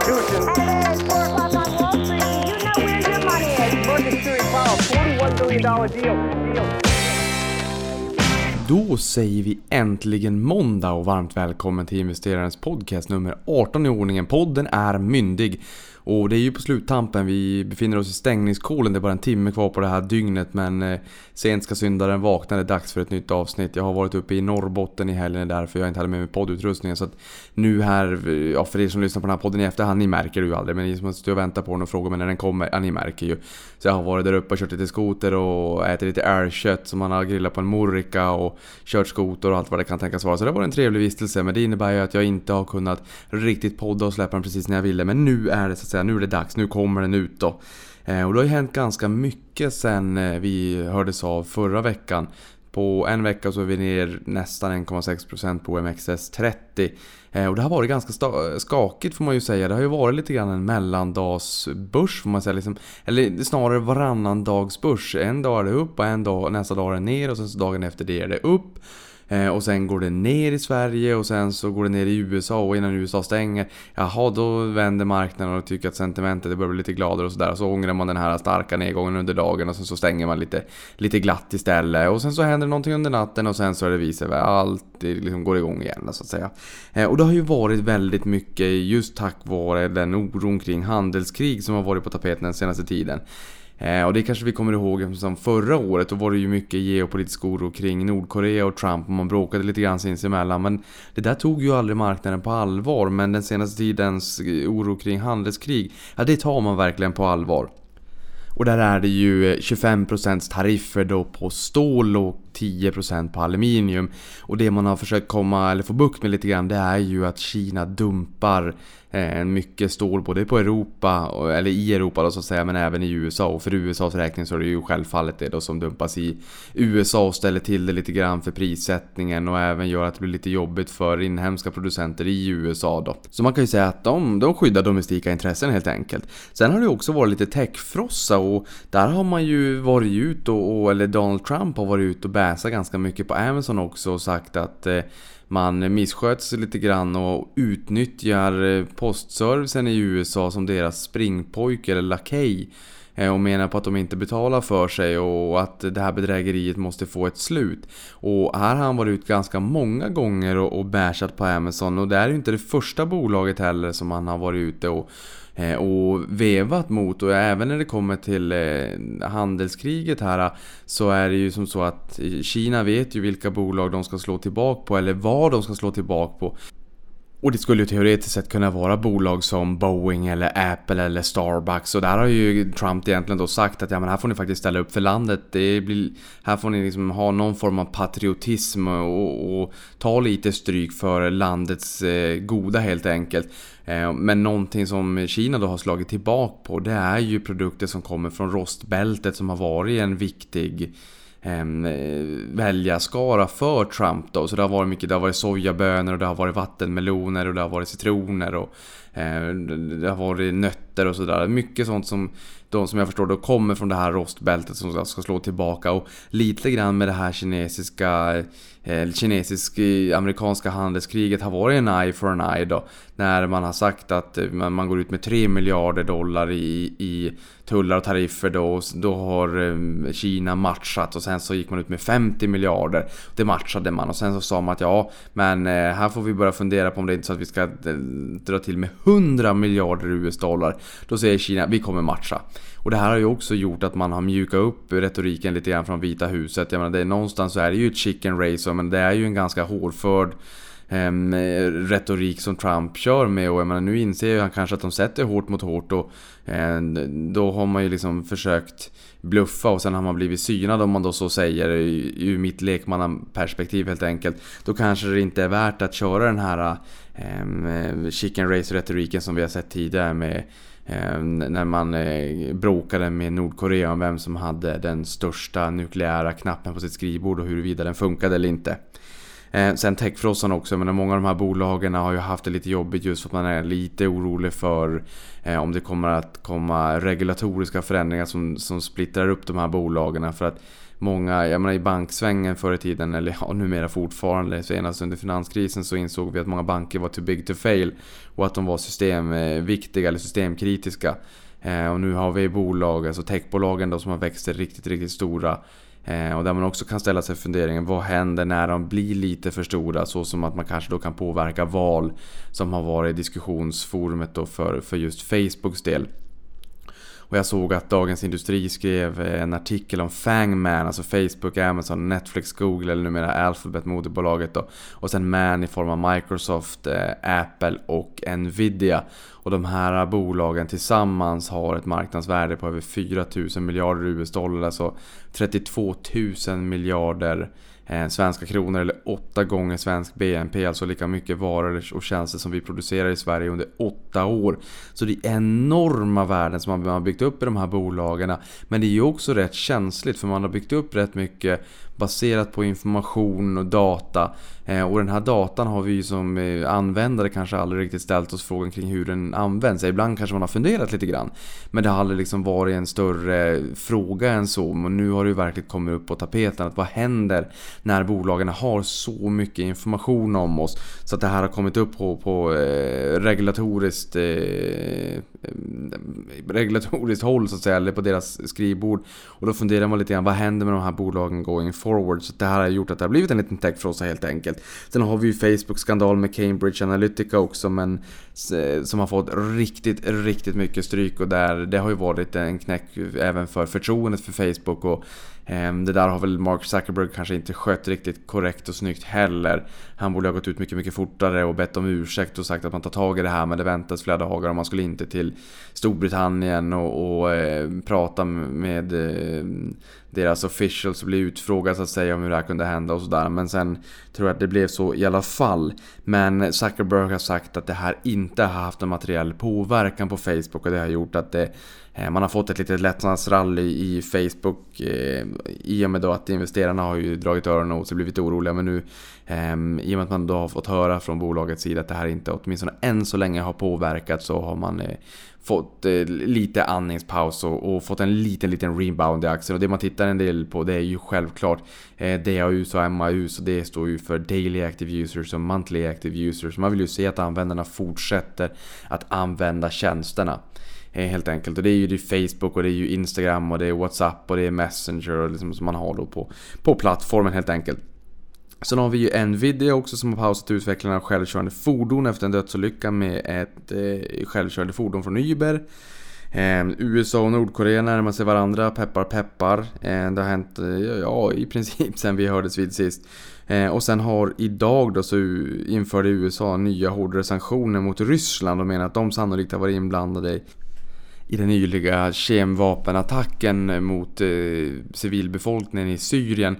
Constitution. At 4 o'clock on Wall Street, you know where your money is? Power, $41 billion deal. deal. Då säger vi äntligen måndag och varmt välkommen till investerarens podcast nummer 18 i ordningen. Podden är myndig. Och det är ju på sluttampen, vi befinner oss i stängningskolen, det är bara en timme kvar på det här dygnet men eh, sent ska syndaren vakna, det är dags för ett nytt avsnitt. Jag har varit uppe i Norrbotten i helgen därför jag inte hade med mig poddutrustningen så att nu här, ja för er som lyssnar på den här podden i efterhand, ni märker det ju aldrig men ni som står och väntar på den och frågar mig när den kommer, ja ni märker ju. Så jag har varit där uppe och kört lite skoter och ätit lite älgkött som man har grillat på en morrika och kört skoter och allt vad det kan tänkas vara. Så det var en trevlig vistelse men det innebär ju att jag inte har kunnat riktigt podda och släppa den precis när jag ville men nu är det så att säga, nu är det dags, nu kommer den ut då. Eh, och det har ju hänt ganska mycket sen eh, vi hördes av förra veckan. På en vecka så är vi ner nästan 1,6% på OMXS30. Eh, och det har varit ganska skakigt får man ju säga. Det har ju varit lite grann en mellandagsbörs får man säga. Liksom, eller snarare varannan dags börs. En dag är det upp och en dag, nästa dag är det ner och sen så dagen efter det är det upp. Eh, och sen går det ner i Sverige och sen så går det ner i USA och innan USA stänger, jaha då vänder marknaden och tycker att sentimentet börjar bli lite gladare och sådär. Och så ångrar man den här starka nedgången under dagen och sen så stänger man lite, lite glatt istället. Och sen så händer det någonting under natten och sen så är det vice versa. Allt liksom går igång igen så att säga. Eh, och det har ju varit väldigt mycket just tack vare den oron kring handelskrig som har varit på tapeten den senaste tiden. Eh, och det kanske vi kommer ihåg som förra året, då var det ju mycket geopolitisk oro kring Nordkorea och Trump och man bråkade lite grann sinsemellan. Men det där tog ju aldrig marknaden på allvar. Men den senaste tidens eh, oro kring handelskrig, ja det tar man verkligen på allvar. Och där är det ju eh, 25% tariffer då på stål och 10% på aluminium. Och det man har försökt komma, eller få bukt med lite grann, det är ju att Kina dumpar eh, mycket stål både på Europa, eller i Europa då så att säga, men även i USA. Och för USAs räkning så är det ju självfallet det då som dumpas i USA och ställer till det lite grann för prissättningen och även gör att det blir lite jobbigt för inhemska producenter i USA då. Så man kan ju säga att de, de skyddar domestika intressen helt enkelt. Sen har det också varit lite techfrossa och där har man ju varit ut och, och eller Donald Trump har varit ut och läsa ganska mycket på Amazon också och sagt att eh, man missköter sig lite grann och utnyttjar eh, postservicen i USA som deras springpojke eller lakej. Eh, och menar på att de inte betalar för sig och att det här bedrägeriet måste få ett slut. Och här har han varit ut ganska många gånger och, och bashat på Amazon och det är ju inte det första bolaget heller som han har varit ute och Eh, och vevat mot och även när det kommer till eh, handelskriget här så är det ju som så att Kina vet ju vilka bolag de ska slå tillbaka på eller vad de ska slå tillbaka på. Och det skulle ju teoretiskt sett kunna vara bolag som Boeing eller Apple eller Starbucks. Och där har ju Trump egentligen då sagt att ja, men här får ni faktiskt ställa upp för landet. Det blir, här får ni liksom ha någon form av patriotism och, och ta lite stryk för landets eh, goda helt enkelt. Eh, men någonting som Kina då har slagit tillbaka på det är ju produkter som kommer från rostbältet som har varit en viktig eh, Ehm, eh, väljarskara för Trump då. Så det har varit mycket, det har varit sojabönor och det har varit vattenmeloner och det har varit citroner och eh, det har varit nötter och sådär. Mycket sånt som de som jag förstår då kommer från det här rostbältet som ska slå tillbaka och lite grann med det här kinesiska eh, kinesisk-amerikanska eh, handelskriget har varit en eye for an eye då. När man har sagt att eh, man går ut med 3 miljarder dollar i, i tullar och tariffer då. Då har eh, Kina matchat och sen så gick man ut med 50 miljarder. Det matchade man och sen så sa man att ja, men eh, här får vi börja fundera på om det är inte så att vi ska eh, dra till med 100 miljarder US-dollar. Då säger Kina, vi kommer matcha. Och det här har ju också gjort att man har mjukat upp retoriken lite grann från Vita huset. Jag menar, det är, någonstans så är det ju ett chicken race, men det är ju en ganska hårdförd um, retorik som Trump kör med. Och jag menar, nu inser ju han kanske att de sätter hårt mot hårt och um, då har man ju liksom försökt bluffa och sen har man blivit synad om man då så säger ur mitt lekmannaperspektiv helt enkelt. Då kanske det inte är värt att köra den här um, chicken race retoriken som vi har sett tidigare med Eh, när man eh, bråkade med Nordkorea om vem som hade den största nukleära knappen på sitt skrivbord och huruvida den funkade eller inte. Eh, sen techfrossan också, men många av de här bolagen har ju haft det lite jobbigt just för att man är lite orolig för om det kommer att komma regulatoriska förändringar som, som splittrar upp de här bolagen. För att Många, jag menar i banksvängen förr i tiden, eller ja, numera fortfarande, senast under finanskrisen så insåg vi att många banker var too big to fail. Och att de var systemviktiga eller systemkritiska. Eh, och nu har vi bolag, alltså techbolagen då som har växt riktigt, riktigt stora. Eh, och där man också kan ställa sig funderingen, vad händer när de blir lite för stora? Så som att man kanske då kan påverka val som har varit diskussionsforumet då för, för just Facebooks del. Och jag såg att Dagens Industri skrev eh, en artikel om Fangman, alltså Facebook, Amazon, Netflix, Google eller numera Alphabet, moderbolaget då. Och sen Man i form av Microsoft, eh, Apple och Nvidia. Och de här bolagen tillsammans har ett marknadsvärde på över 4000 miljarder US-dollar, alltså 32 000 miljarder Eh, svenska kronor eller 8 gånger svensk BNP, alltså lika mycket varor och tjänster som vi producerar i Sverige under 8 år. Så det är enorma värden som man har byggt upp i de här bolagen. Men det är ju också rätt känsligt för man har byggt upp rätt mycket baserat på information och data. Eh, och den här datan har vi ju som eh, användare kanske aldrig riktigt ställt oss frågan kring hur den används. Ibland kanske man har funderat lite grann. Men det har aldrig liksom varit en större fråga än så. Men nu har det ju verkligen kommit upp på tapeten att vad händer när bolagen har så mycket information om oss. Så att det här har kommit upp på, på eh, regulatoriskt, eh, eh regulatoriskt håll så att säga, eller på deras skrivbord. Och då funderar man lite grann, vad händer med de här bolagen going forward. Så det här har gjort att det har blivit en liten techfrossa helt enkelt. Sen har vi ju Facebook-skandal med Cambridge Analytica också men som har fått riktigt, riktigt mycket stryk och där det har ju varit en knäck även för förtroendet för Facebook och ehm, det där har väl Mark Zuckerberg kanske inte skött riktigt korrekt och snyggt heller. Han borde ha gått ut mycket, mycket fortare och bett om ursäkt och sagt att man tar tag i det här men det väntas flera dagar och man skulle inte till Storbritannien och, och eh, prata med eh, deras officials och bli utfrågad så att säga om hur det här kunde hända och sådär. Men sen tror jag att det blev så i alla fall. Men Zuckerberg har sagt att det här inte inte har haft en materiell påverkan på Facebook och det har gjort att det man har fått ett litet lättnadsrally i Facebook eh, i och med då att investerarna har ju dragit öronen åt sig och blivit oroliga. Men nu ehm, i och med att man då har fått höra från bolagets sida att det här inte åtminstone än så länge har påverkat så har man eh, fått eh, lite andningspaus och, fått en liten, liten rebound i axeln Och det man tittar en del på det är ju självklart eh, DAUs och MAUs och det står ju för Daily Active Users och Monthly Active Users. Man vill ju se att användarna fortsätter att använda tjänsterna. Eh, helt enkelt. Och det är ju det Facebook och det är ju Instagram och det är WhatsApp och det är Messenger och liksom som man har då på, på plattformen helt enkelt. Sen har vi ju Nvidia också som har pausat utvecklingen av självkörande fordon efter en dödsolycka med ett eh, självkörande fordon från Uber. Eh, USA och Nordkorea närmar sig varandra, peppar peppar. Eh, det har hänt eh, ja, i princip sen vi hördes vid sist. Eh, och sen har idag då så införde USA nya hårdare sanktioner mot Ryssland och menar att de sannolikt har varit inblandade i den nyliga kemvapenattacken mot eh, civilbefolkningen i Syrien.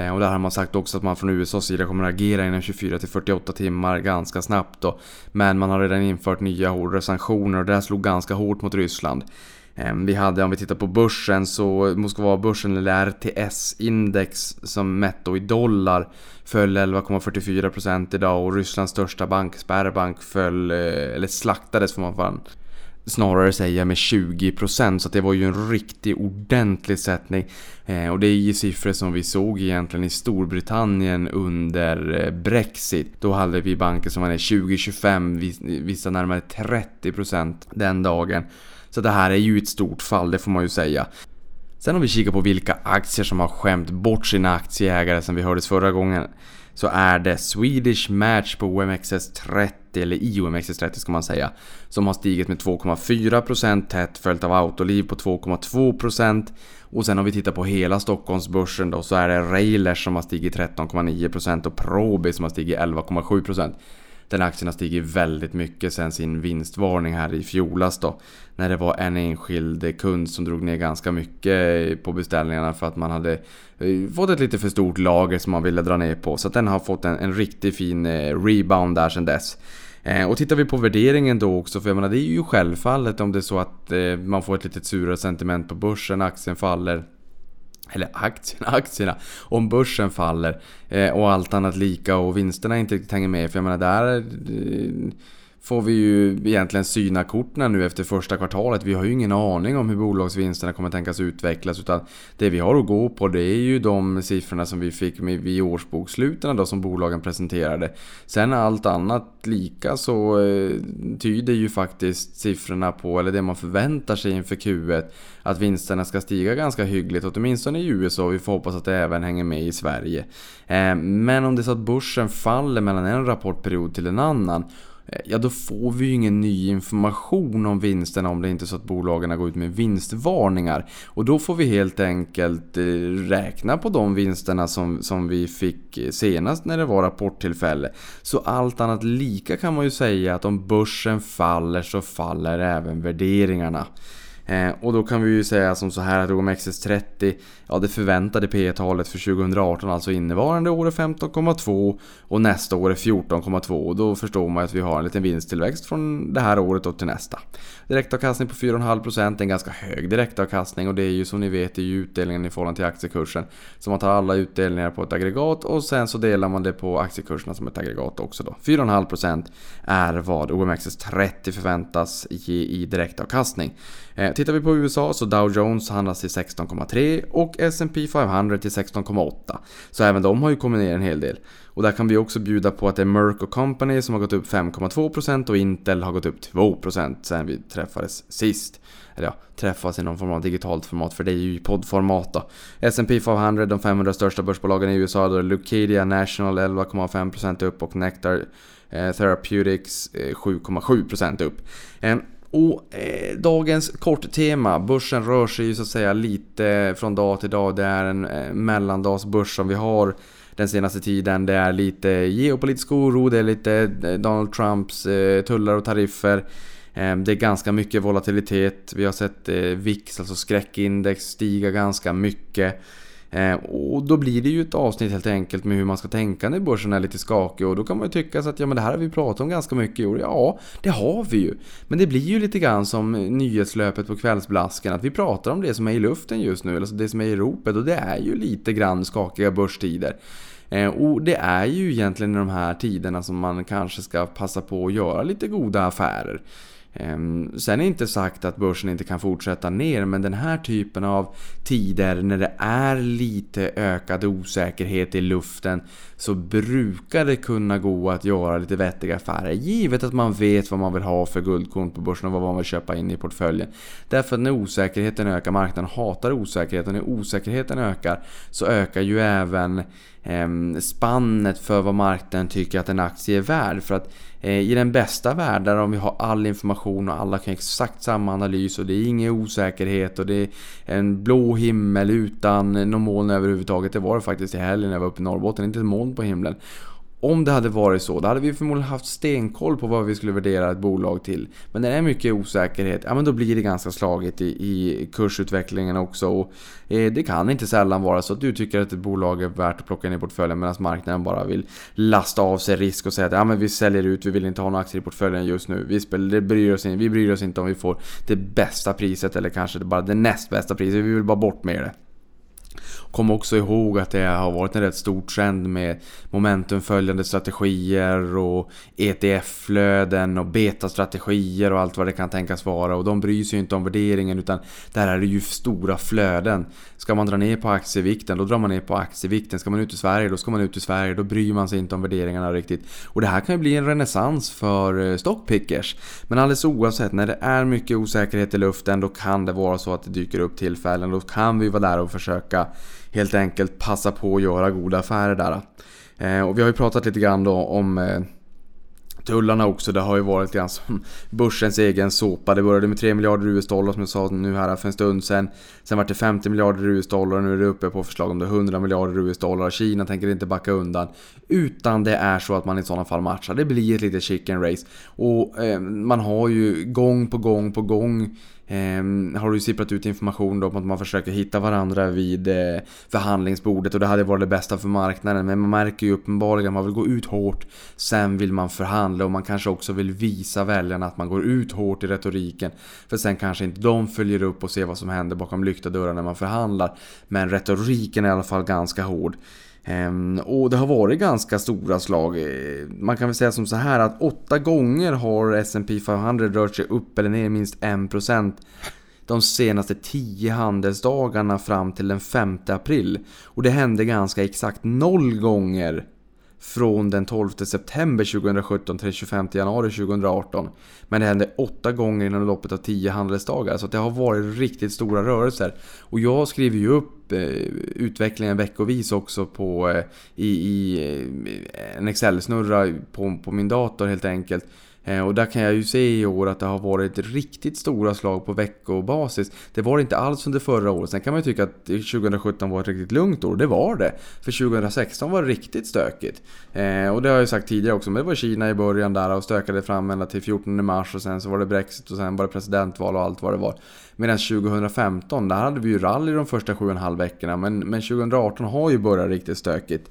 Eh, och där har man sagt också att man från USAs sida kommer att agera inom 24 48 timmar ganska snabbt då. Men man har redan infört nya hårdare sanktioner och det här slog ganska hårt mot Ryssland. Eh, vi hade, om vi tittar på börsen, så Moskva-börsen eller RTS-index som mätt då i dollar föll 11,44% idag och Rysslands största bank, Sberbank, föll, eh, eller slaktades får man fan snarare säga med 20% så det var ju en riktigt ordentlig sättning. Eh, och det är ju siffror som vi såg egentligen i Storbritannien under eh, Brexit. Då hade vi banker som var ner 20-25, vissa närmare 30% den dagen. Så det här är ju ett stort fall, det får man ju säga. Sen om vi kikar på vilka aktier som har skämt bort sina aktieägare som vi hördes förra gången så är det Swedish Match på OMXS30 eller i OMXS30 ska man säga som har stigit med 2,4% tätt följt av Autoliv på 2,2% och sen om vi tittar på hela Stockholmsbörsen då så är det Railers som har stigit 13,9% och Probi som har stigit 11,7%. Den aktien har stigit väldigt mycket sen sin vinstvarning här i fjolas då. När det var en enskild kund som drog ner ganska mycket på beställningarna för att man hade eh, fått ett lite för stort lager som man ville dra ner på. Så den har fått en, en riktigt fin eh, rebound där sen dess. Eh, och tittar vi på värderingen då också, för jag menar det är ju självfallet om det är så att man får ett litet surare sentiment på börsen, aktien faller eller aktierna, aktierna, om börsen faller eh, och allt annat lika och vinsterna inte riktigt hänger med. För jag menar, där... Eh, Får vi ju egentligen syna korten nu efter första kvartalet. Vi har ju ingen aning om hur bolagsvinsterna kommer tänkas utvecklas utan det vi har att gå på det är ju de siffrorna som vi fick med vid årsboksluten då som bolagen presenterade. Sen allt annat lika så eh, tyder ju faktiskt siffrorna på, eller det man förväntar sig inför Q1, att vinsterna ska stiga ganska hyggligt, åtminstone i USA. Vi får hoppas att det även hänger med i Sverige. Eh, men om det är så att börsen faller mellan en rapportperiod till en annan Eh, ja då får vi ju ingen ny information om vinsterna om det inte är så att bolagen går ut med vinstvarningar. Och då får vi helt enkelt eh, räkna på de vinsterna som, som vi fick eh, senast när det var rapporttillfälle. Så allt annat lika kan man ju säga att om börsen faller så faller även värderingarna. Eh, och då kan vi ju säga som så här att OMXS30, ja det förväntade P talet för 2018, alltså innevarande år är 15,2 och nästa år är 14,2 och då förstår man att vi har en liten vinsttillväxt från det här året och till nästa. Direktavkastning på 4,5% är en ganska hög direktavkastning och det är ju som ni vet är ju utdelningen i förhållande till aktiekursen. Så man tar alla utdelningar på ett aggregat och sen så delar man det på aktiekurserna som ett aggregat också då. 4,5% är vad OMXS30 förväntas ge i direktavkastning. Eh, tittar vi på USA så Dow Jones handlas till 16,3 och S&P 500 till 16,8. Så även de har ju kommit ner en hel del. Och där kan vi också bjuda på att det är Merck Company som har gått upp 5,2% och Intel har gått upp 2% sen vi träffades sist. Eller ja, träffas i någon form av digitalt format för det är ju i poddformat då. S&P 500, de 500 största börsbolagen i USA, då är Lucadia National 11,5% upp och Nectar eh, Therapeutics eh, 7,7% upp. Och eh, dagens korttema, börsen rör sig ju så att säga lite från dag till dag. Det är en eh, mellandagsbörs som vi har den senaste tiden. Det är lite geopolitisk oro, det är lite eh, Donald Trumps eh, tullar och tariffer. Eh, det är ganska mycket volatilitet. Vi har sett eh, VIX, alltså skräckindex, stiga ganska mycket. Eh, och då blir det ju ett avsnitt helt enkelt med hur man ska tänka när börsen är lite skakig och då kan man ju tycka så att ja men det här har vi pratat om ganska mycket i år. Ja, det har vi ju. Men det blir ju lite grann som nyhetslöpet på kvällsblasken att vi pratar om det som är i luften just nu, alltså det som är i ropet och det är ju lite grann skakiga börstider. Eh, och det är ju egentligen i de här tiderna som man kanske ska passa på att göra lite goda affärer. Ehm, sen är inte sagt att börsen inte kan fortsätta ner men den här typen av tider när det är lite ökad osäkerhet i luften så brukar det kunna gå att göra lite vettiga affärer givet att man vet vad man vill ha för guldkorn på börsen och vad man vill köpa in i portföljen. Därför att när osäkerheten ökar, marknaden hatar osäkerheten. när osäkerheten ökar så ökar ju även ehm, spannet för vad marknaden tycker att en aktie är värd. För att Eh, i den bästa världen om vi har all information och alla kan exakt samma analys och det är ingen osäkerhet och det är en blå himmel utan någon moln överhuvudtaget. Det var det faktiskt i helgen när jag var uppe i Norrbotten, inte ett moln på himlen. Om det hade varit så, då hade vi förmodligen haft stenkoll på vad vi skulle värdera ett bolag till. Men när det är mycket osäkerhet, ja men då blir det ganska slagigt i, i kursutvecklingen också. Och, eh, det kan inte sällan vara så att du tycker att ett bolag är värt att plocka in i portföljen medan marknaden bara vill lasta av sig risk och säga att ja, men vi säljer ut, vi vill inte ha några aktier i portföljen just nu. Vi, spelar, det bryr oss in, vi bryr oss inte om vi får det bästa priset eller kanske bara det näst bästa priset. Vi vill bara bort med det. Kom också ihåg att det har varit en rätt stor trend med momentumföljande strategier och ETF-flöden och betastrategier och allt vad det kan tänkas vara. Och de bryr sig ju inte om värderingen utan där är det ju stora flöden. Ska man dra ner på aktievikten, då drar man ner på aktievikten. Ska man ut i Sverige, då ska man ut i Sverige. Då bryr man sig inte om värderingarna riktigt. Och det här kan ju bli en renässans för eh, stockpickers. Men alldeles oavsett, när det är mycket osäkerhet i luften, då kan det vara så att det dyker upp tillfällen. Då kan vi vara där och försöka helt enkelt passa på att göra goda affärer där. Eh, och vi har ju pratat lite grann då om eh, tullarna också. Det har ju varit grann som börsens egen såpa. Det började med 3 miljarder US-dollar som jag sa nu här för en stund sedan. Sen var det 50 miljarder US-dollar och nu är det uppe på förslag om det 100 miljarder US-dollar. Kina tänker inte backa undan. Utan det är så att man i sådana fall matchar. Det blir ett litet chicken race. Och eh, man har ju gång på gång på gång Ehm, har du sipprat ut information då om att man försöker hitta varandra vid eh, förhandlingsbordet och det hade varit det bästa för marknaden. Men man märker ju uppenbarligen att man vill gå ut hårt, sen vill man förhandla och man kanske också vill visa väljarna att man går ut hårt i retoriken. För sen kanske inte de följer upp och ser vad som händer bakom lyckta dörrar när man förhandlar. Men retoriken är i alla fall ganska hård. Ehm, och det har varit ganska stora slag. Eh, man kan väl säga som så här att åtta gånger har S&P 500 rört sig upp eller ner minst 1% de senaste 10 handelsdagarna fram till den 5 april. Och det hände ganska exakt noll gånger från den 12 september 2017 till den 25 januari 2018. Men det hände åtta gånger inom loppet av 10 handelsdagar. Så det har varit riktigt stora rörelser. Och jag skriver ju upp eh, utvecklingen veckovis också på, eh, i, i eh, en Excel-snurra på, på min dator helt enkelt. Eh, och där kan jag ju se i år att det har varit riktigt stora slag på veckobasis. Det var det inte alls under förra året. Sen kan man ju tycka att 2017 var ett riktigt lugnt år. Det var det. För 2016 var det riktigt stökigt. Eh, och det har jag ju sagt tidigare också. Men det var Kina i början där och stökade fram ända till 14 mars. Och sen så var det Brexit och sen var det presidentval och allt vad det var. Medan 2015, där hade vi ju rally de första 7,5 veckorna. Men, men 2018 har ju börjat riktigt stökigt.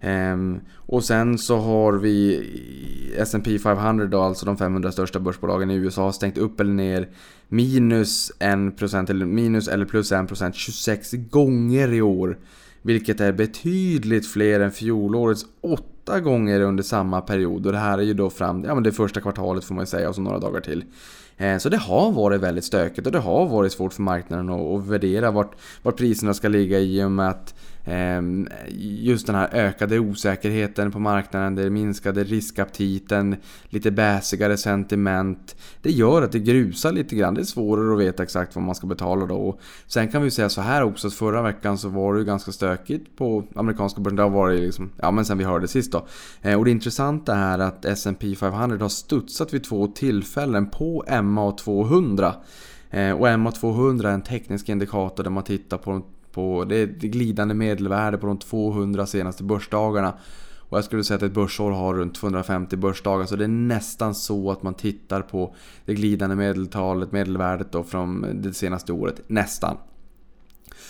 Ehm, och sen så har vi S&P 500 då, alltså de 500 största börsbolagen i USA, har stängt upp eller ner minus 1% eller minus eller plus 1% 26 gånger i år. Vilket är betydligt fler än fjolårets 8 gånger under samma period. Och det här är ju då fram, ja men det första kvartalet får man ju säga och så några dagar till. Ehm, så det har varit väldigt stökigt och det har varit svårt för marknaden att värdera vart, vart priserna ska ligga i och med att Ehm, just den här ökade osäkerheten på marknaden, det minskade riskaptiten, lite bäsigare sentiment. Det gör att det grusar lite grann. Det är svårare att veta exakt vad man ska betala då. Sen kan vi säga så här också att förra veckan så var det ju ganska stökigt på amerikanska börsen. Det har varit liksom, ja men sen vi hörde sist då. Eh, och det intressanta är att S&P 500 har studsat vid två tillfällen på MA 200. Eh, och MA 200 är en teknisk indikator där man tittar på på det är ett glidande medelvärde på de 200 senaste börsdagarna. Och jag skulle säga att ett börsår har runt 250 börsdagar så det är nästan så att man tittar på det glidande medeltalet, medelvärdet då från det senaste året. Nästan.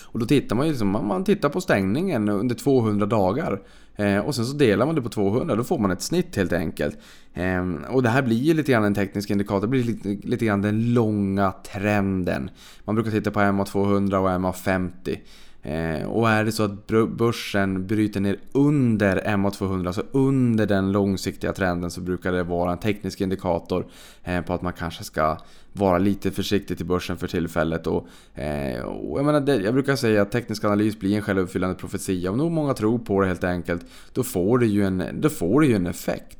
Och då tittar man ju liksom, man tittar på stängningen under 200 dagar. Eh, och sen så delar man det på 200, då får man ett snitt helt enkelt. Eh, och det här blir ju lite grann en teknisk indikator, det blir lite, lite grann den långa trenden. Man brukar titta på MA200 och MA50. Eh, och är det så att börsen bryter ner under MA200, alltså under den långsiktiga trenden, så brukar det vara en teknisk indikator eh, på att man kanske ska vara lite försiktig till börsen för tillfället. Och, eh, och jag, menar, jag brukar säga att teknisk analys blir en självuppfyllande profetia. Om nog många tror på det helt enkelt, då får det ju en, då får det ju en effekt.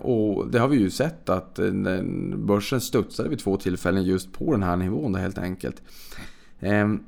Och det har vi ju sett att börsen studsade vid två tillfällen just på den här nivån då, helt enkelt. Ehm,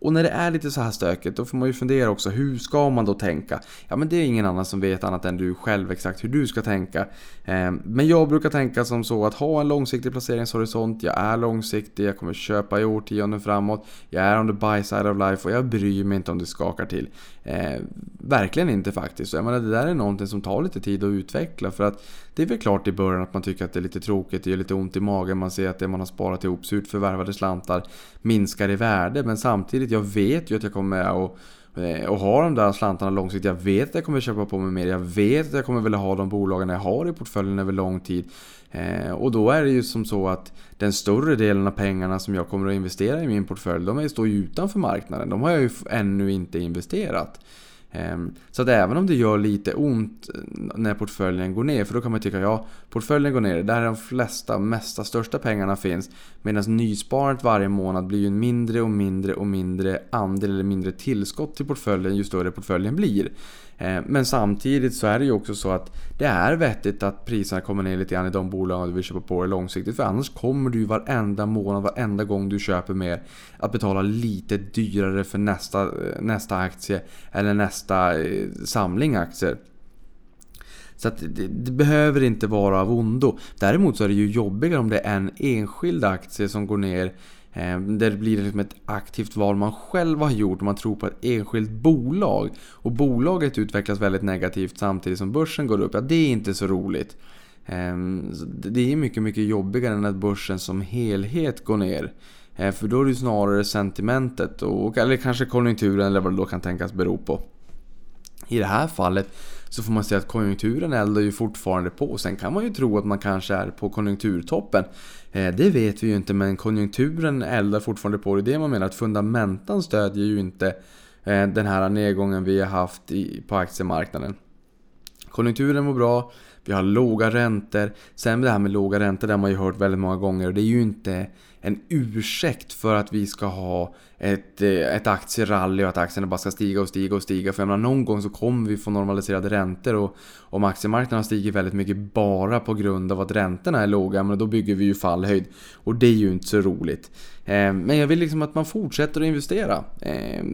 och när det är lite så här stökigt då får man ju fundera också, hur ska man då tänka? Ja men det är ingen annan som vet annat än du själv exakt hur du ska tänka. Ehm, men jag brukar tänka som så att ha en långsiktig placeringshorisont, jag är långsiktig, jag kommer köpa i årtionden framåt, jag är on the buy side of life och jag bryr mig inte om det skakar till. Eh, verkligen inte faktiskt. Jag menar, det där är någonting som tar lite tid att utveckla. För att det är väl klart i början att man tycker att det är lite tråkigt, det gör lite ont i magen. Man ser att det man har sparat ihop, surt förvärvade slantar, minskar i värde. Men samtidigt, jag vet ju att jag kommer att eh, och ha de där slantarna långsiktigt. Jag vet att jag kommer köpa på mig mer. Jag vet att jag kommer vilja ha de bolagen jag har i portföljen över lång tid. Eh, och då är det ju som så att den större delen av pengarna som jag kommer att investera i min portfölj, de står ju utanför marknaden. De har jag ju ännu inte investerat. Ehm, så att även om det gör lite ont eh, när portföljen går ner, för då kan man tycka ja, portföljen går ner, där de flesta, mesta, största pengarna finns. Medan nysparandet varje månad blir ju en mindre och mindre och mindre andel eller mindre tillskott till portföljen ju större portföljen blir. Eh, men samtidigt så är det ju också så att det är vettigt att priserna kommer ner lite grann i de bolag du vill köpa på dig långsiktigt. För annars kommer du ju varenda månad, varenda gång du köper mer att betala lite dyrare för nästa, eh, nästa aktie eller nästa eh, samling aktier. Så att det, det, behöver inte vara av ondo. Däremot så är det ju jobbigare om det är en enskild aktie som går ner Eh, där det blir liksom ett aktivt val man själv har gjort och man tror på ett enskilt bolag. Och bolaget utvecklas väldigt negativt samtidigt som börsen går upp. Ja, det är inte så roligt. Ehm, det är mycket, mycket jobbigare än att börsen som helhet går ner. Eh, för då är det snarare sentimentet, och, eller kanske konjunkturen eller vad det då kan tänkas bero på. I det här fallet så får man säga att konjunkturen eldar ju fortfarande på. Sen kan man ju tro att man kanske är på konjunkturtoppen. Eh, det vet vi ju inte men konjunkturen eldar fortfarande på. Det är det man menar att fundamentan stödjer ju inte eh, den här nedgången vi har haft på aktiemarknaden. Konjunkturen mår bra, vi har låga räntor. Sen det här med låga räntor, det har man ju hört väldigt många gånger. Och det är ju inte en ursäkt för att vi ska ha ett, eh, ett aktierally och att aktierna bara ska stiga och stiga och stiga. För jag menar, någon gång så kommer vi få normaliserade räntor och om aktiemarknaden har stigit väldigt mycket bara på grund av att räntorna är låga, men då bygger vi ju fallhöjd. Och det är ju inte så roligt. Eh, men jag vill liksom att man fortsätter att investera. Eh,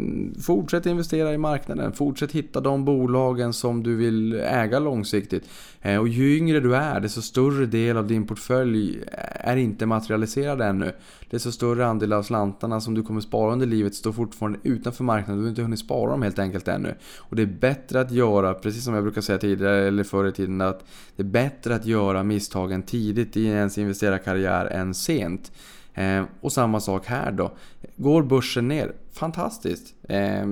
fortsätt investera i marknaden. Fortsätt hitta de bolagen som du vill äga långsiktigt. Eh, och ju yngre du är, desto större del av din portfölj är inte materialiserad ännu. Desto större andel av slantarna som du kommer spara under livet står fortfarande utanför marknaden. Du har inte hunnit spara dem helt enkelt ännu. Och det är bättre att göra, precis som jag brukar säga tidigare eller förr i tiden, att det är bättre att göra misstagen tidigt i ens investerarkarriär än sent. Eh, och samma sak här då. Går börsen ner? Fantastiskt. Eh,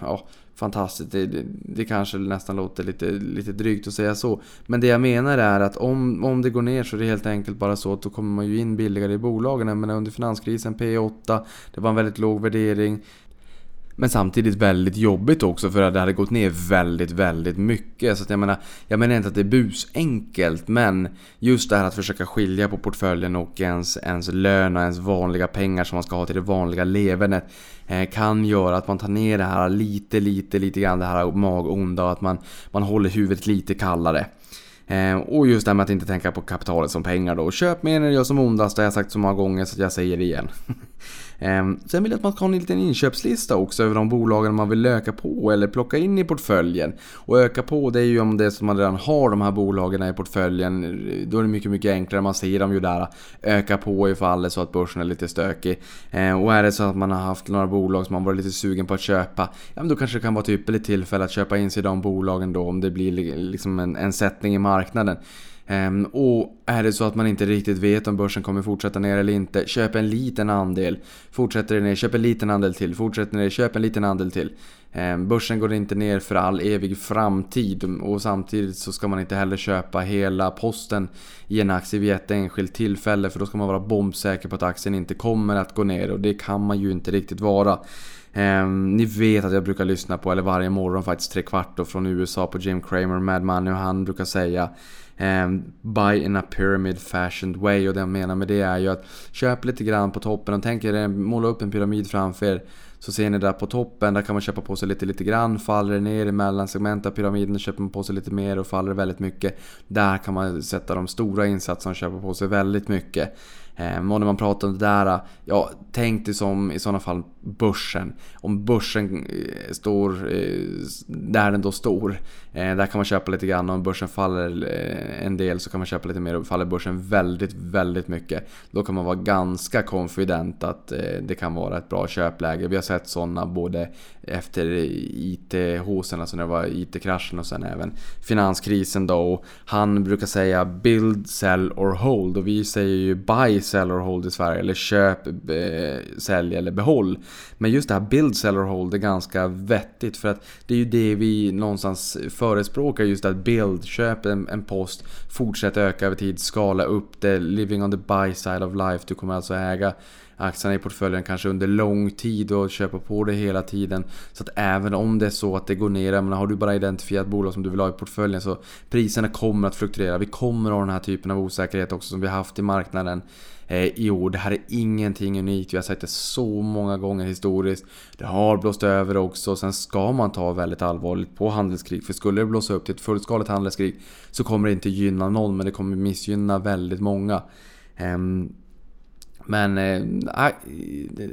ja, fantastiskt. Det, det, det, kanske nästan låter lite, lite drygt att säga så. Men det jag menar är att om, om det går ner så är det helt enkelt bara så att då kommer man ju in billigare i bolagen. Men under finanskrisen P8, det var en väldigt låg värdering. Men samtidigt väldigt jobbigt också för att det hade gått ner väldigt, väldigt mycket. Så att jag menar, jag menar inte att det är busenkelt men just det här att försöka skilja på portföljen och ens, ens lön och ens vanliga pengar som man ska ha till det vanliga levernet eh, kan göra att man tar ner det här lite, lite, lite grann det här magonda och att man, man håller huvudet lite kallare. Eh, och just det här med att inte tänka på kapitalet som pengar då. Köp mer när det gör som ondast, det har jag sagt så många gånger så jag säger det igen. Ehm, sen vill jag att man ska ha en liten inköpslista också över de bolagen man vill öka på eller plocka in i portföljen. Och öka på det är ju om det är som man redan har de här bolagen i portföljen. Då är det mycket, mycket enklare. Man ser dem ju där. Öka på ifall det är så att börsen är lite stökig. Ehm, och är det så att man har haft några bolag som man varit lite sugen på att köpa. Ja men då kanske det kan vara typ ett ypperligt tillfälle att köpa in sig i de bolagen då om det blir liksom en, en sättning i marknaden. Ehm, och är det så att man inte riktigt vet om börsen kommer fortsätta ner eller inte, köp en liten andel. Fortsätter det ner, köp en liten andel till. Fortsätter det ner, köp en liten andel till. Ehm, börsen går inte ner för all evig framtid och samtidigt så ska man inte heller köpa hela posten i en aktie vid ett enskilt tillfälle för då ska man vara bombsäker på att aktien inte kommer att gå ner och det kan man ju inte riktigt vara. Eh, ni vet att jag brukar lyssna på, eller varje morgon faktiskt, tre kvart från USA på Jim Cramer, Mad Money och han brukar säga Ehm, Buy in a pyramid fashioned way och det jag menar med det är ju att köp lite grann på toppen och tänk er måla upp en pyramid framför er. Så ser ni där på toppen, där kan man köpa på sig lite, lite grann. Faller det ner i mellansegment av pyramiden köper man på sig lite mer och faller det väldigt mycket. Där kan man sätta de stora insatserna och köpa på sig väldigt mycket. Ehm, och när man pratar om det där, ja, tänk dig som i sådana fall börsen. Om börsen eh, står eh, där den då står, eh, där kan man köpa lite grann. Om börsen faller en del så kan man köpa lite mer. Och faller börsen väldigt, väldigt mycket, då kan man vara ganska confident att det kan vara ett bra köpläge. Vi har sett sådana både efter IT-hosen. alltså när det var IT-kraschen och sen även finanskrisen då. Och han brukar säga build, sell or hold och vi säger ju buy, sell or hold i Sverige. Eller köp, sälj eller behåll. Men just det här build, sell or hold är ganska vettigt för att det är ju det vi någonstans förespråkar. Just att build, köp en, en post, fortsätt öka över tid, skala upp det, living on the buy side of life. Du kommer alltså äga aktierna i portföljen kanske under lång tid och köpa på det hela tiden. Så att även om det är så att det går ner, men har du bara identifierat bolag som du vill ha i portföljen så priserna kommer att fluktuera. Vi kommer att ha den här typen av osäkerhet också som vi har haft i marknaden Eh, i år. Det här är ingenting unikt. Vi har sett det så många gånger historiskt. Det har blåst över också. Sen ska man ta väldigt allvarligt på handelskrig. För skulle det blåsa upp till ett fullskaligt handelskrig så kommer det inte gynna någon men det kommer missgynna väldigt många. Ehm, men, äh,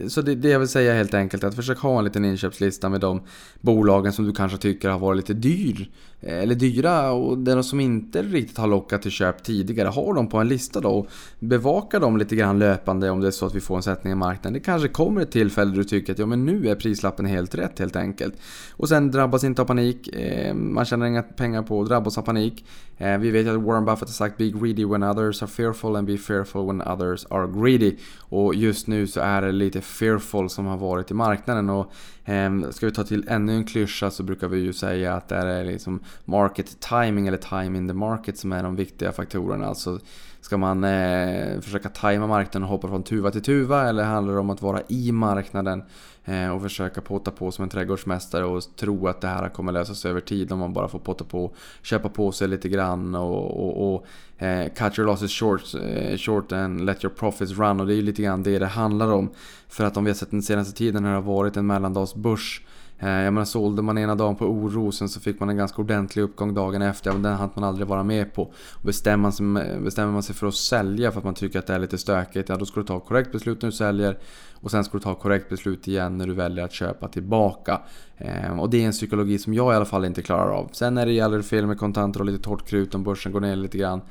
så det, det jag vill säga helt enkelt är att försök ha en liten inköpslista med de bolagen som du kanske tycker har varit lite dyr. Eh, eller dyra och de som inte riktigt har lockat till köp tidigare. Ha dem på en lista då och bevaka dem lite grann löpande om det är så att vi får en sättning i marknaden. Det kanske kommer ett tillfälle där du tycker att ja, men nu är prislappen helt rätt helt enkelt. Och sen drabbas inte av panik. Eh, man tjänar inga pengar på att drabbas av panik. Eh, vi vet ju att Warren Buffett har sagt Be greedy when others are fearful and be fearful when others are greedy. Och just nu så är det lite fearful som har varit i marknaden och Ehm, ska vi ta till ännu en klyscha så brukar vi ju säga att det är liksom market timing eller time in the market som är de viktiga faktorerna. Alltså Ska man eh, försöka tajma marknaden och hoppa från tuva till tuva eller handlar det om att vara i marknaden eh, och försöka potta på som en trädgårdsmästare och tro att det här kommer lösa sig över tid om man bara får potta på, köpa på sig lite grann och, och, och eh, cut your losses short, eh, short and let your profits run och det är ju lite grann det det handlar om. För att om vi har sett den senaste tiden när det har varit en mellandagsbörs Eh, Eh, jag menar sålde man ena dagen på oro, sen så fick man en ganska ordentlig uppgång dagen efter. Men den hann man aldrig vara med på. bestämmer, man sig, eh, bestämmer man sig för att sälja för att man tycker att det är lite stökigt, ja då ska du ta korrekt beslut när du säljer. Och sen ska du ta korrekt beslut igen när du väljer att köpa tillbaka. Eh, och det är en psykologi som jag i alla fall inte klarar av. Sen när det gäller fel med kontanter och lite torrt krut om börsen går ner lite grann.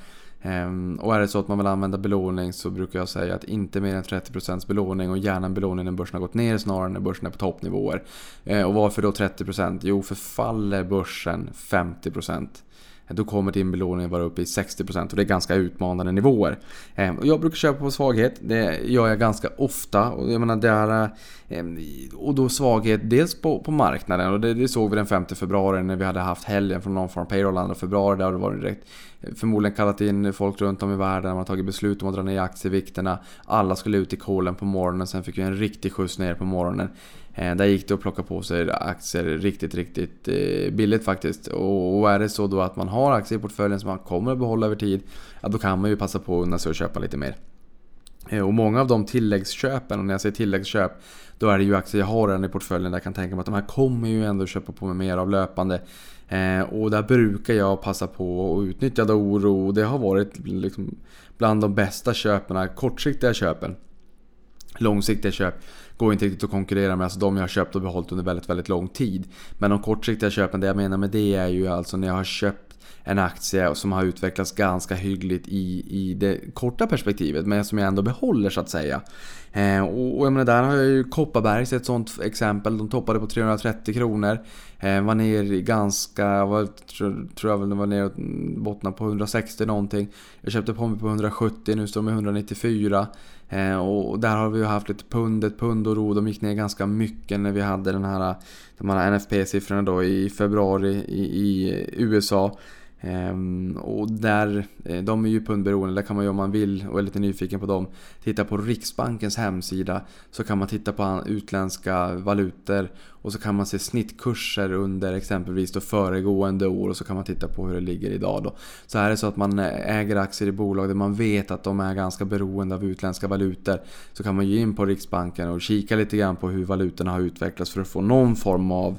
Ehm, och är det så att man vill använda belåning så brukar jag säga att inte mer än 30% belåning och gärna en belåning när börsen har gått ner snarare än när börsen är på toppnivåer. Ehm, och varför då 30%? Jo, för faller börsen 50% då kommer din belåning vara uppe i 60% och det är ganska utmanande nivåer. Eh, jag brukar köpa på svaghet, det gör jag ganska ofta. Och, jag menar, det är, eh, och då svaghet dels på, på marknaden och det, det såg vi den 5 februari när vi hade haft helgen från någon form Payroll 2 februari. Där det varit direkt eh, förmodligen kallat in folk runt om i världen. Man har tagit beslut om att dra ner aktievikterna. Alla skulle ut i kolen på morgonen. Sen fick vi en riktig skjuts ner på morgonen. Eh, där gick det att plocka på sig aktier riktigt, riktigt eh, billigt faktiskt. Och är det så då att man har aktier i portföljen som man kommer att behålla över tid, ja då kan man ju passa på att unna sig att köpa lite mer. Eh, och många av de tilläggsköpen, och när jag säger tilläggsköp, då är det ju aktier jag har redan i portföljen där jag kan tänka mig att de här kommer ju ändå köpa på mig mer av löpande. och där brukar jag passa på att utnyttja oro. Det har varit liksom bland de bästa köpen, kortsiktiga köpen. Långsiktiga köp går inte riktigt att konkurrera med. Alltså de jag har köpt och behållit under väldigt, väldigt lång tid. Men de kortsiktiga köpen, det jag menar med det är ju alltså när jag har köpt en aktie som har utvecklats ganska hyggligt i, i det korta perspektivet men som jag ändå behåller så att säga. Eh, och, och jag menar, där har jag ju Kopparbergs ett sånt exempel. De toppade på 330 kronor. Eh, var ner ganska, var, tror, tror jag väl det var ner och bottnade på 160 någonting. Jag köpte på mig på 170, nu står de i 194. Eh, och där har vi ju haft lite pund, ett pund och ro. De gick ner ganska mycket när vi hade den här, de här NFP-siffrorna då i februari i, i USA. Ehm, och där, eh, de är ju pundberoende, där kan man ju om man vill och är lite nyfiken på dem titta på Riksbankens hemsida. Så kan man titta på utländska valutor. Och så kan man se snittkurser under exempelvis då föregående år. Och så kan man titta på hur det ligger idag då. Så är det så att man eh, äger aktier i bolag där man vet att de är ganska beroende av utländska valutor. Så kan man ju in på Riksbanken och kika lite grann på hur valutorna har utvecklats för att få någon form av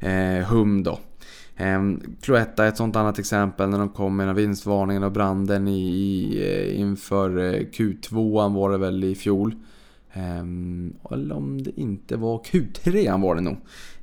eh, hum då. Ehm, Cloetta är ett sånt annat exempel när de kom med vinstvarningen och branden i, i, eh, inför eh, Q2 var det väl i fjol. Ehm, eller om det inte var Q3 var det nog.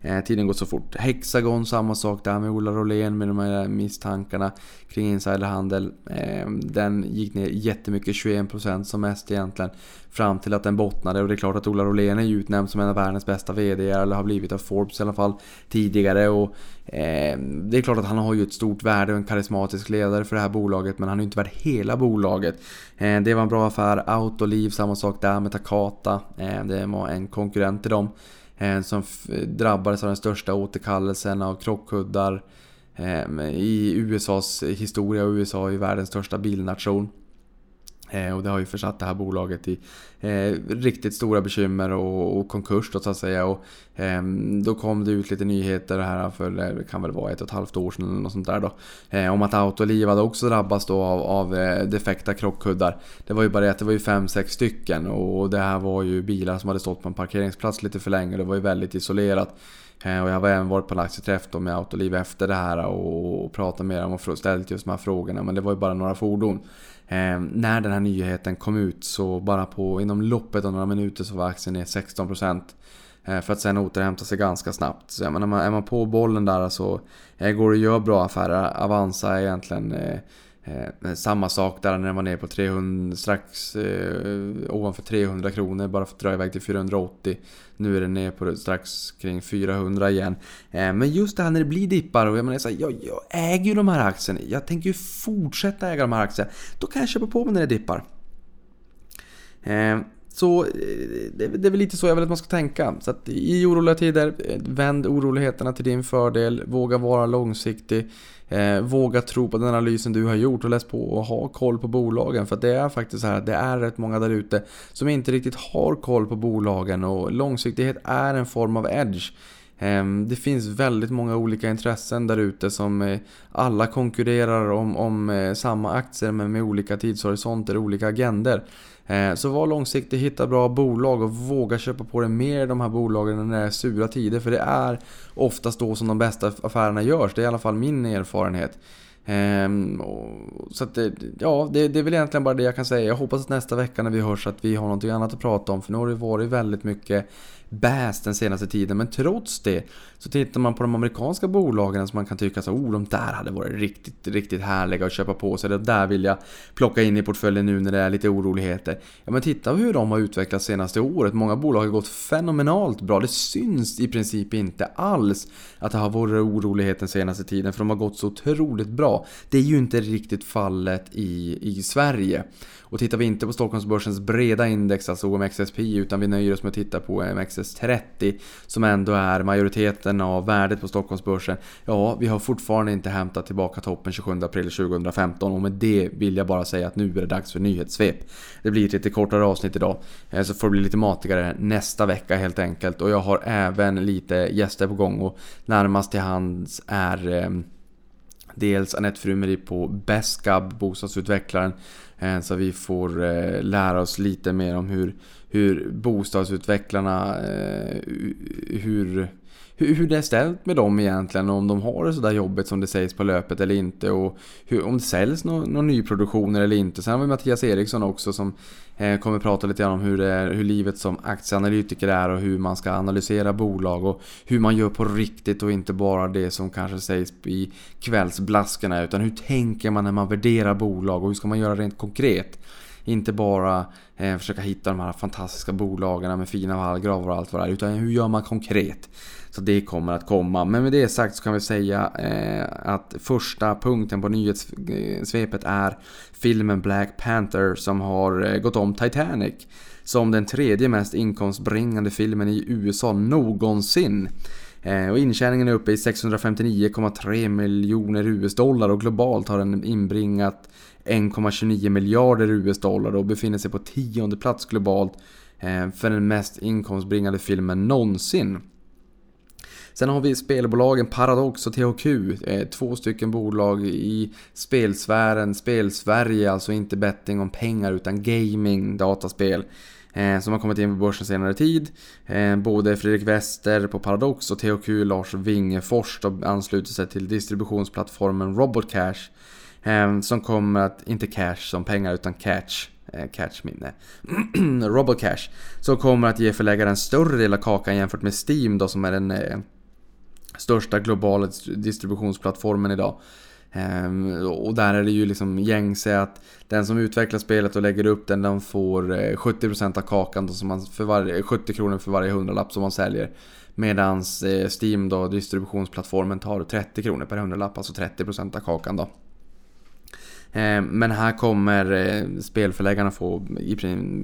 Eh, tiden går så fort. Hexagon, samma sak där med Ola Rolén med de här misstankarna kring insiderhandel. Eh, den gick ner jättemycket, 21% som mest egentligen. Fram till att den bottnade och det är klart att Ola Rolén är utnämnd som en av världens bästa VD eller har blivit av Forbes i alla fall tidigare. Och, eh, det är klart att han har ju ett stort värde och en karismatisk ledare för det här bolaget men han är ju inte värd hela bolaget. Eh, det var en bra affär. Autoliv, samma sak där med Takata. Eh, det var en konkurrent till dem. Eh, som drabbades av den största återkallelsen av krockkuddar eh, i USAs historia. och USA är världens största bilnation. Eh, och det har ju försatt det här bolaget i eh, riktigt stora bekymmer och, och konkurs då så att säga. Och, eh, då kom det ut lite nyheter här för, eh, det kan väl vara ett och ett halvt år sedan eller något sånt där då. Eh, om att Autoliv hade också drabbats då av, av eh, defekta krockkuddar. Det var ju bara det att det var ju fem sex stycken och det här var ju bilar som hade stått på en parkeringsplats lite för länge. Det var ju väldigt isolerat. Eh, och jag har även varit på en aktieträff med Autoliv efter det här och, och pratat med dem och ställt just de här frågorna. Men det var ju bara några fordon. Eh, när den här nyheten kom ut så bara på inom Inom loppet av några minuter så var aktien ner 16%. Eh, för att sen återhämta sig ganska snabbt. Så menar, är, man, på bollen där så går det att göra bra affärer. Avanza är egentligen eh, eh samma sak där när den var ner på 300, strax eh, ovanför 300 kronor bara för att dra iväg till 480. Nu är den ner på strax kring 400 igen. Eh, men just det här när det blir dippar och jag menar så här, jag, jag, äger ju de här aktierna. Jag tänker ju fortsätta äga de här aktierna. Då kan jag köpa på mig när det dippar. Eh, så eh, det, det är väl lite så jag vill att man ska tänka. Så att i oroliga tider, eh, vänd oroligheterna till din fördel. Våga vara långsiktig. Eh, våga tro på den analysen du har gjort och läs på och ha koll på bolagen. För det är faktiskt så här att det är rätt många där ute som inte riktigt har koll på bolagen och långsiktighet är en form av edge. Ehm, det finns väldigt många olika intressen där ute som eh, alla konkurrerar om, om eh, samma aktier men med olika tidshorisonter och olika agender. Ehm, så var långsiktig, hitta bra bolag och våga köpa på dig mer i de här bolagen när det är sura tider. För det är oftast då som de bästa affärerna görs. Det är i alla fall min erfarenhet. Ehm, så att det, ja, det, det är väl egentligen bara det jag kan säga. Jag hoppas att nästa vecka när vi hörs att vi har något annat att prata om. För nu har det varit väldigt mycket bäst den senaste tiden. Men trots det så tittar man på de amerikanska bolagen som man kan tycka så oh de där hade varit riktigt, riktigt härliga att köpa på sig. Det där vill jag plocka in i portföljen nu när det är lite oroligheter. Ja men titta hur de har utvecklats senaste året. Många bolag har gått fenomenalt bra. Det syns i princip inte alls att det har varit orolighet den senaste tiden för de har gått så otroligt bra. Det är ju inte riktigt fallet i, i Sverige. Och tittar vi inte på Stockholmsbörsens breda index, alltså OMXSP, utan vi nöjer oss med att titta på OMXS30 som ändå är majoriteten av värdet på Stockholmsbörsen. Ja, vi har fortfarande inte hämtat tillbaka toppen 27 april 2015 och med det vill jag bara säga att nu är det dags för nyhetssvep. Det blir ett lite kortare avsnitt idag, eh, så får det bli lite matigare nästa vecka helt enkelt. Och jag har även lite gäster på gång och närmast till hands är eh, Dels Anette Frumeri på Beskab, bostadsutvecklaren. Eh, så vi får eh, lära oss lite mer om hur, hur bostadsutvecklarna, eh, hur hur, hur det är ställt med dem egentligen och om de har det sådär jobbigt som det sägs på löpet eller inte och hur, om det säljs någon, någon nyproduktioner eller inte. Sen har vi Mattias Eriksson också som eh, kommer prata lite grann om hur, det är, hur livet som aktieanalytiker är och hur man ska analysera bolag och hur man gör på riktigt och inte bara det som kanske sägs i kvällsblaskorna utan hur tänker man när man värderar bolag och hur ska man göra rent konkret. Inte bara eh, försöka hitta de här fantastiska bolagen med fina vallgravar och allt vad det är. Utan hur gör man konkret? Så det kommer att komma. Men med det sagt så kan vi säga eh, att första punkten på nyhetssvepet är filmen Black Panther som har eh, gått om Titanic. Som den tredje mest inkomstbringande filmen i USA någonsin. Eh, och intjäningen är uppe i 659,3 miljoner US-dollar och globalt har den inbringat 1,29 miljarder US-dollar och befinner sig på tionde plats globalt eh, för den mest inkomstbringande filmen någonsin. Sen har vi spelbolagen Paradox och THQ, eh, två stycken bolag i spelsfären, spelsverige, alltså inte betting om pengar utan gaming, dataspel eh, som har kommit in på börsen senare tid. Eh, både Fredrik Wester på Paradox och THQ Lars Wingefors ansluter sig till distributionsplattformen Robotcash som kommer att, inte cash som pengar utan catch. Catch minne. Robocash. Som kommer att ge förläggaren större del av kakan jämfört med Steam då som är den största globala distributionsplattformen idag. Ehm, och där är det ju liksom gängse att den som utvecklar spelet och lägger upp den, den får eh, 70% av kakan då, som man för varje, 70 kronor för varje hundralapp som man säljer. Medan eh, Steam då, distributionsplattformen, tar 30 kronor per hundralapp, alltså 30% av kakan då. Eh, men här kommer eh, spelförläggarna få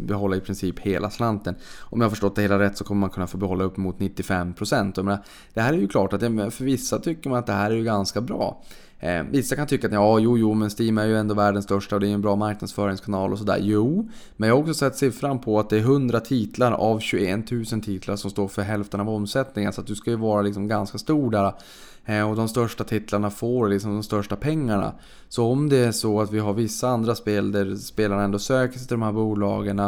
behålla i princip hela slanten. Om jag har förstått det hela rätt så kommer man kunna få behålla upp mot 95%. det här är ju klart att för vissa tycker man att det här är ju ganska bra. Eh, vissa kan tycka att ja, jo, jo, men Steam är ju ändå världens största och det är en bra marknadsföringskanal och sådär. Jo, men jag har också sett siffran på att det är 100 titlar av 21 000 titlar som står för hälften av omsättningen. Så att du ska ju vara liksom ganska stor där. Eh, och de största titlarna får liksom de största pengarna. Så om det är så att vi har vissa andra spel där spelarna ändå söker sig till de här bolagen.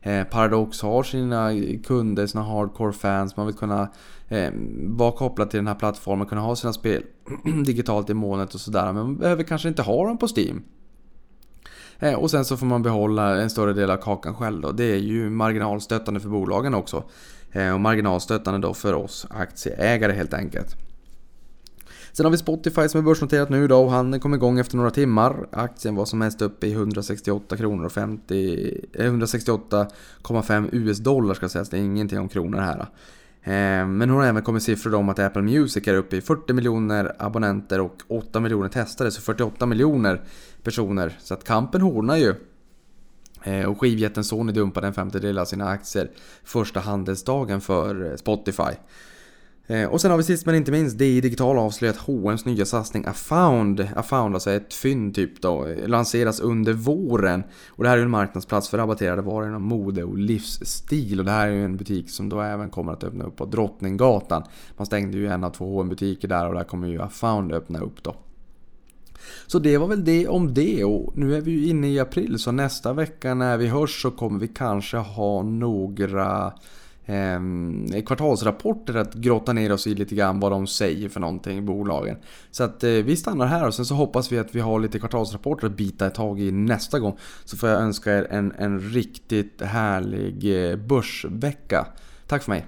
Eh, Paradox har sina kunder, sina hardcore fans. Man vill kunna eh, vara kopplad till den här plattformen, kunna ha sina spel digitalt i molnet och sådär. Men man behöver kanske inte ha dem på Steam. Eh, och sen så får man behålla en större del av kakan själv då. Det är ju marginalstöttande för bolagen också. Eh, och marginalstöttande då för oss aktieägare helt enkelt. Sen har vi Spotify som är börsnoterat nu då och han kom igång efter några timmar. Aktien var som mest uppe i 168 kronor och 50... 168,5 US dollar ska sägas, det är ingenting om kronor här. Eh, men hon har även kommit siffror om att Apple Music är uppe i 40 miljoner abonnenter och 8 miljoner testare, så 48 miljoner personer. Så att kampen hårdnar ju. Eh, och skivjätten Sony dumpade en femtedel av sina aktier första handelsdagen för eh, Spotify. Eh, och sen har vi sist men inte minst DI Digital avslöjat H&M's nya satsning Afound, Afound alltså ett fynd typ då, lanseras under våren. Och det här är ju en marknadsplats för rabatterade varor inom mode och livsstil. Och det här är ju en butik som då även kommer att öppna upp på Drottninggatan. Man stängde ju en av två H&M butiker där och där kommer ju Afound öppna upp då. Så det var väl det om det och nu är vi ju inne i april så nästa vecka när vi hörs så kommer vi kanske ha några eh, kvartalsrapporter att grotta ner oss i lite grann vad de säger för någonting i bolagen. Så att eh, vi stannar här och sen så hoppas vi att vi har lite kvartalsrapporter att bita ett tag i nästa gång. Så får jag önska er en, en riktigt härlig eh, börsvecka. Tack för mig!